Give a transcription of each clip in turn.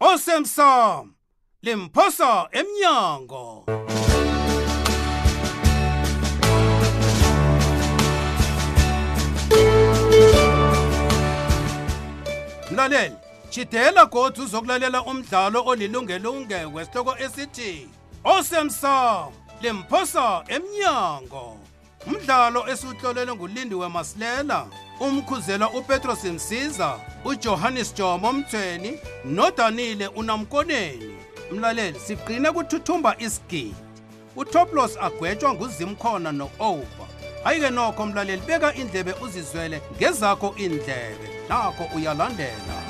osemsom limphosa emnyango mlaleli jidela godu uzokulalela umdlalo olilungelunge wesihloko esithi osemsom limphosa emnyango mdlalo esiwuhlolelwe ngulindiwe masilela umkhuzelwa upetros msiza ujohannes jomo mthweni nodanile unamkoneni mlaleli siqine kuthuthumba isigidi utoplos agwetshwa nguzimkhona no-opa hayi-ke nokho mlaleli beka indlebe uzizwele ngezakho indlebe nakho uyalandela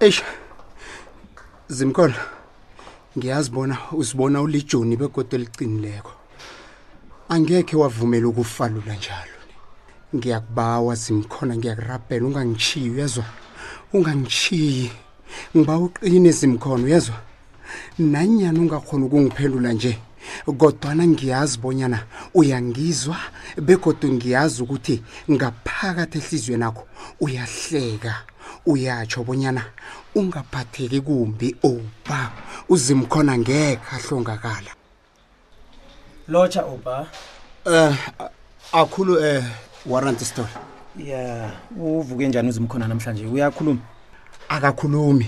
eish zimkhona ngiyazi bona uzibona ulijoni begodo eliqinileko angekhe wavumela ukufalula njalo ngiyakubawa zimkhona ngiyakurabhela ungangishiyi uyezwa ungangishiyi ngiba uqine simkhono uyezwa nanyani ungakhona ukungiphendula nje kodwana ngiyazi bonyana uyangizwa begodu ngiyazi ukuthi ngaphakathi ehliziyweni akho uyahleka uyatsho bonyana ungaphatheki kumbi oba oh, uzimkhona ngekhe ahlongakala lotsha uba um akhulu um warrant store ya uvuke njani uzimkhona namhlanje uyakhuluma akakhulumi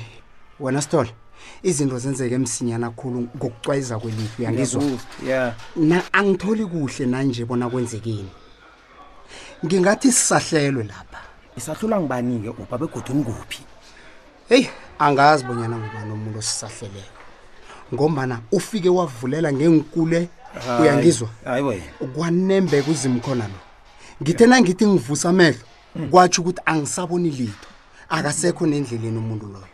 wena store izinto zenzeke emsinyana khulu ngokucwayiza kwelifu yangizwa ya na angitholi kuhle nanje bona kwenzekeni ngingathi sisahlelwe lapha isahlulwa ngibani-ke ubha begodwa ngikuphi heyi angazi bonyana ngubani umuntu osisahleleko ngombana ufike wavulela ngenkule uyangizwa kwanembe kuzimkhona lo ngithe nangithi ngivusa amehlo hmm. kwatsho ukuthi angisaboni litho akasekho nendleleni umuntu loyo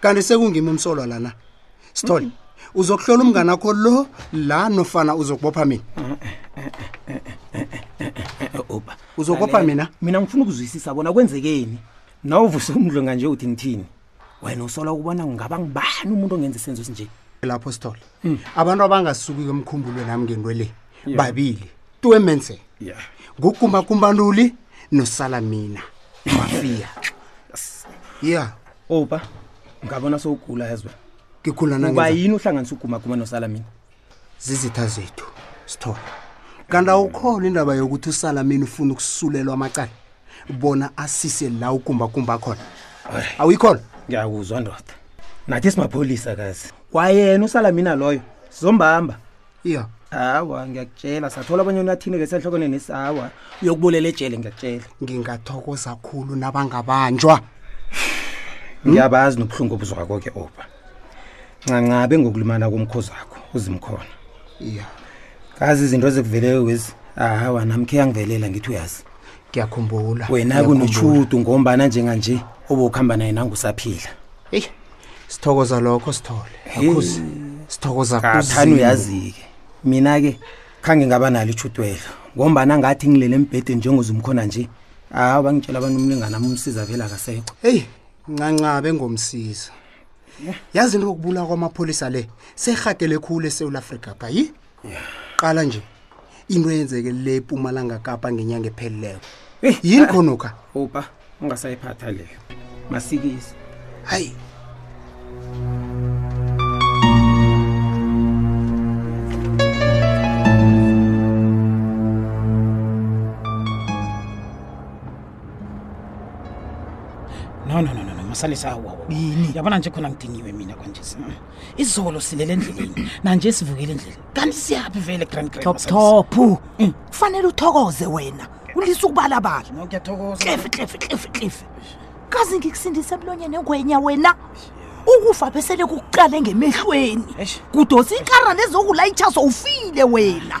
kanti sekungimi umsolwa lana sithole uzokuhlola umngane wakho lo la nofana uzokubopha mina oba uzokopha mina mina ngifuna ukuzwisisa bona kwenzekeni nawuvuse umdlo nganje uthi ngithini wena usola ukubona ngingaba ngibani umuntu ongenza isenzo esinje lapho sithole hmm. abantu abangasuki emkhumbulweni nami ngento le babili two emense ngukumbakumbanuli nosala mina mafiya ya opa ngabona sowugula ezwe ngigulauba yini uhlanganisa ugumaguma nosala mina zizitha zethu sithole kanti awukhona indaba yokuthi usala mina ufuna ukusulelwa amacala bona asise la ukumbakumba akhona awuyikhona ngiyakuzwa ndoda nathi simapholisa kazi kwayena usalamina loyo sizombamba iya hawa ngiyakutshela sathola abanye unathini-ke sehlokweni nesawa uyokubulela ejele ngiyakutshela ngingathokoza khulu nabangabanjwa ngiyabazi hmm? nobuhlungu obuzwako-ke oba ncancabe ngokulimala komkhozi wakho uzimkhona iya kazi izinto ezikuveleke kwezi hawa namkhe yangivelela ngithi uyazi ngiyakhumbula wena ngiyakhumbula. kunotshudu ngombana njenganje obukhamba naye nangusaphila eyi sithokoza lokho sithole Hey. akhuzi sithokoza kathani kuZimu. uyazi-ke mina-ke khange ngaba nalo itshudwelo ngombana ngathi ngilele embhedeni njengozumkhona nje hawu bangitshela abantu umlingana ami umsiza vele akasekho eyi ncancabe ngomsiza yazi into kokubulawa kwamapholisa le serhagele khulu esewula afrika pha yi qala nje into eyenzeke le pumalanga kapa ngenyanga ephelileko Eh, yini khonokha upa ungasayiphatha leyo masikisi hayi no no no no no masalisa awu awu yini yabona nje khona ngidiniwe mina kwanjesi izolo silele endleleni nanje sivukile endleleni kanti siyaphi vele grand grand top top mm. kufanele uthokoze wena ulisa ukubalabala ngiyathokoza klefe klefe klefe klefe kazi ngikusindisa emlonyeni engwenya wena ukufa besele kuqale ngemehlweni kudosa ikara lezokulayitshaso ufile wena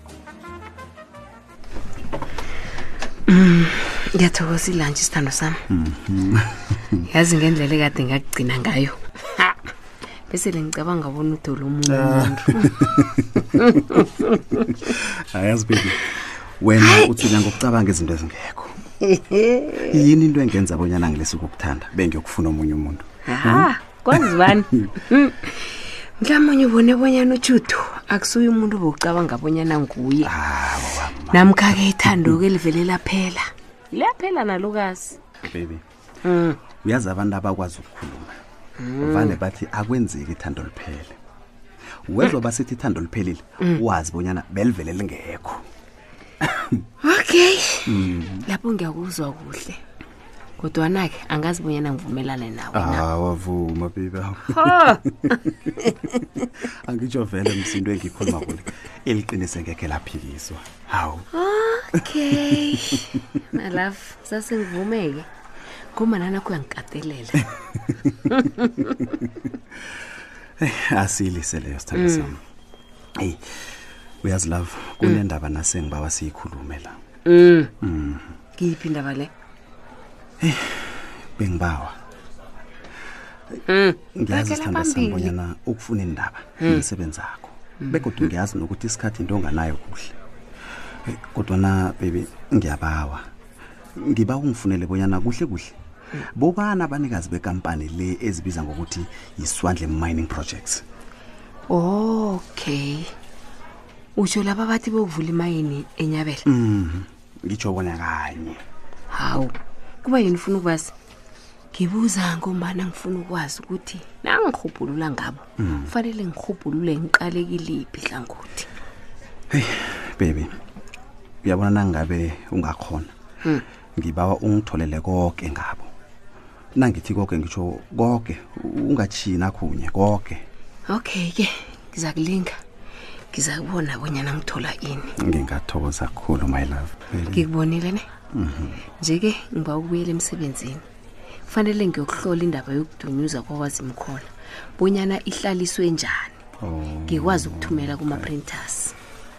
Mm, ngiyathokoza ilantshi sithando sami mhm. yazi ngendlela ekade ngakugcina ngayo bese le ngicabanga bona udolo omunye ah. umuntu ayazi baby wena uthina ngokucabanga izinto ezingekho yini into engenza abonyana ngilesi ukukuthanda bengiyokufuna omunye umuntu hmm? kwazi bani Mm. mhlamunye ubone bonyana utshudu akusuye umuntu bowucabanga bonyana nguye namkha-ke ithando-ke livele laphela liyaphela nalukazi baby Mm. uyazi abantu abakwazi ukukhuluma Mm. vane bathi akwenzeki ithando liphele wezwa basithi ithando liphelile Mm. wazi bonyana belivele lingekho okay Mm. lapho ngiyakuzwa kuhle kodwana-ke angazi bonyana ngivumelane nawe na. hawa vuma baby Ha! angitsho vele msindo engikhuluma kule eliqinise ngekhe laphikiswa hawu okay nalaf sasengivumeke ngomanana kuyangikatelela asilise leyo sithando Mm. sami eyi uyazi love kunendaba nasengibawa siyikhulume la Mm. Mhm. ngiyiphi indaba le bengibawa Mm. ngiyazi Bakela sithanda sami phambili. bonyana ukufuna indaba Mm. imisebenzi akho begodwa ngiyazi nokuthi isikhathi into onganayo kuhle Eh, kodwana bebi ngiyabawa ngiba ungifunele bonyana kuhle kuhle bobani abanikazi bekampani le ezibiza ngokuthi yiswandle mining projects okay utsho laba bathi bokuvula imayini enyabela Mhm. ngitsho bona kanye hawu kuba yini ufuna ukwazi ngibuza ngombana ngifuna ukwazi ukuthi nangirhubhulula ngabo kufanele ngirhubhulule ngiqale kiliphi hlangothi heyi bebi uyabona nangabe ungakhona ngibawa ungitholele konke ngabo nangithi koke ngitsho koke ungathiyi nakhunye koke okay ke ngiza kulinga ngiza kubona bonyana ngithola ini ngingathokoza khulu my love ngikubonile ne mhm. nje-ke ngiba ukubuyela emsebenzini kufanele ngiyokuhlola indaba yokudunyuza kwakwazimkhona bonyana ihlaliswe njani oh. ngikwazi ukuthumela kuma-printers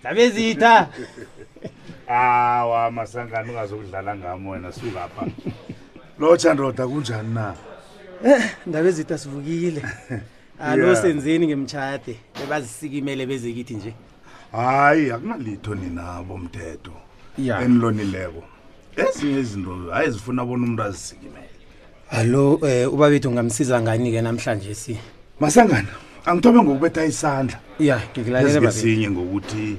ndabezitha awa masangani ungazokudlala ngami wena sukapha lotsha ndoda kunjani na Eh, ndaba ezitha sivukile alo Yeah. senzeni ngemtshade bebazisikimele bezekithi nje hayi akunalitho ninabo mthetho enilonileko ezinye izinto hayi zifuna bona umuntu azisikimele hallo um eh, ubabethu ungamsiza ngani-ke namhlanje si masangana angithobe ngokubetha isandla ya ngikulaleleezinye ngokuthi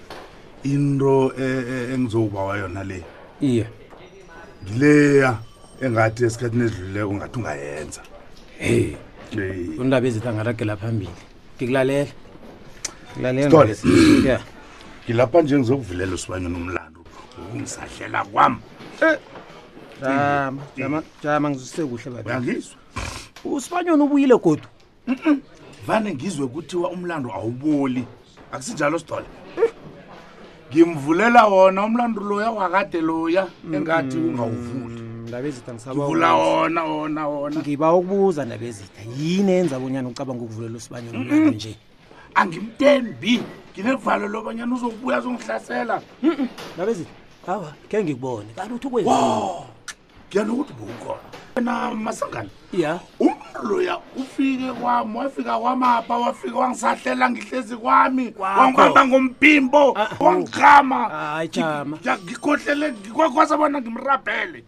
into e, e, engizowubawa yona le iye ngileya engathi esikhathini edlulileko ngathi ungayenza hey undaba ezithi angaragela phambili ngikulalela ngilalelaya ngilapha nje ngizokuvulela usibanye nomlando ungisahlela kwam eh. jama jama jama ngizwisise kuhle baba uyangizwa usibanyoni ubuyile godu vane ngizwe kuthiwa umlando awuboli akusinjalo sidola ngimvulela wona umlando loya wakade loya engathi ungawuvuli ndabezitha ngisabavula wona wona wona ngiba ukubuza ndabezitha yini enza bonyana ucabanga ukuvulela usibanyoni nje angimtembi nginevalo lobanyana uzokubuya azongihlasela nabezile awa khe ngikubone kanti uthi ukwenzi ngiyana ukuthi bukhona wena masangana ya umuntu loya ufike kwami wafika kwamapa wafike wangisahlela ngihlezi kwami wangibamba ngompimbo ah, ah. wangikhama ngikhohlele ngikwakwasa bona ngimrabhele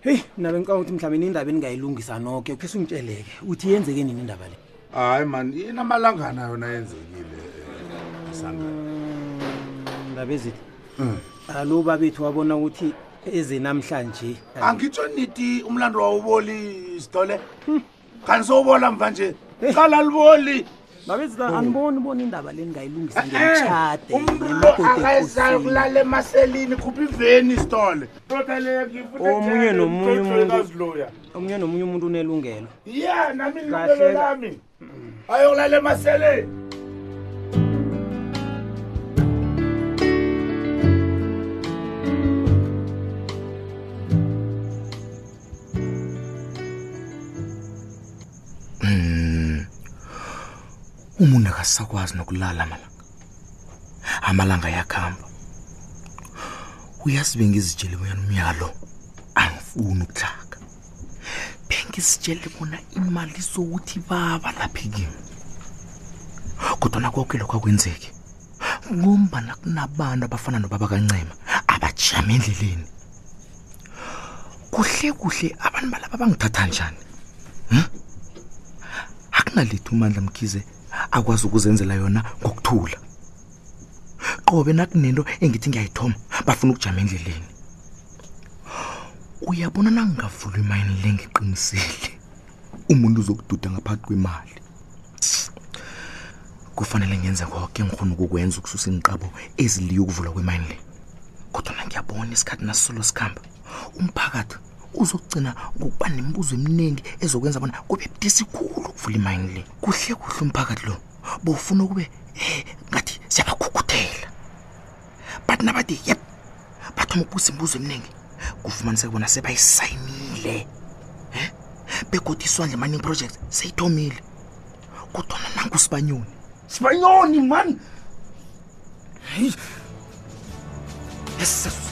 heyi mna bengicanga ukuthi mhlawumbe indaba eningayilungisa noke khe sungitsheleke uthi yenzeke nini indaba le hayi mani inamalangana yona yenzekile eh, sangana mm, ndaba ezile mm. alo babethu wabona ukuthi ezenamhlanje angitsho niti umlando wawuboli sithole hmm. kanti sowubola mva nje qala liboli babezika aniboni bona indaba le ningayilungisa ngemtshade umuntu lo akayezayo kulala emaselini khupha iveni isitole omunye nomunye umuntu omunye nomunye umuntu unelungelo ya nami lilungelo lami ayokulala emaseleni Mm. umuntu akasakwazi nokulala amalanga amalanga ayakuhamba uyazi bengizitshele bonyana umnyaka lo angifuni ukutlhaga bengizitshele bona imali sokuthi baba laphi kimi kodwana koke lokho akwenzeki ngombana kunabantu abafana nobaba kancema abajama endleleni kuhle kuhle abantu balaba bangithatha njani hmm? akunalithi umandla mkhize akwazi ukuzenzela yona ngokuthula qobe nakunento engithi ngiyayithoma bafuna ukujama endleleni uyabona nangingavula imayini le ngiqinisile umuntu uzokududa ngaphathi kwemali kufanele ngenze koke ngikghona ukukwenza ukususa iinqabo eziliye ukuvula kwemayini le kodwa na ngiyabona isikhathi nasisolo sikhamba umphakathi uzokugcina ngokuba nemibuzo eminingi ezokwenza bona kube budisi khulu ukuvula imayini le kuhle kuhle umphakathi lo bowufuna ukube um ngathi siyabakhukhuthela but nabathi yep bathoma ukubuza imibuzo eminingi kufumaniseka bona sebayisayinile um begodi iswandle mining project seyithomile kodwana nangu sibanyoni sibanyoni mani yesisasibanyoni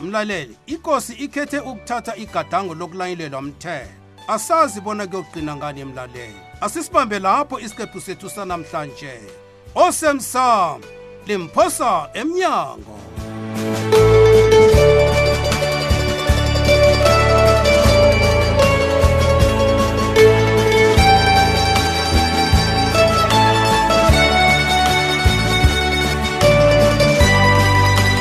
mlaleli ikosi ikhethe ukuthatha igadango lokulanyilelwa mthetho asazi bona kuyogcina ngani emlaleli asisibambe lapho isiqephu sethu sanamhlanje osemsam limphosa emnyango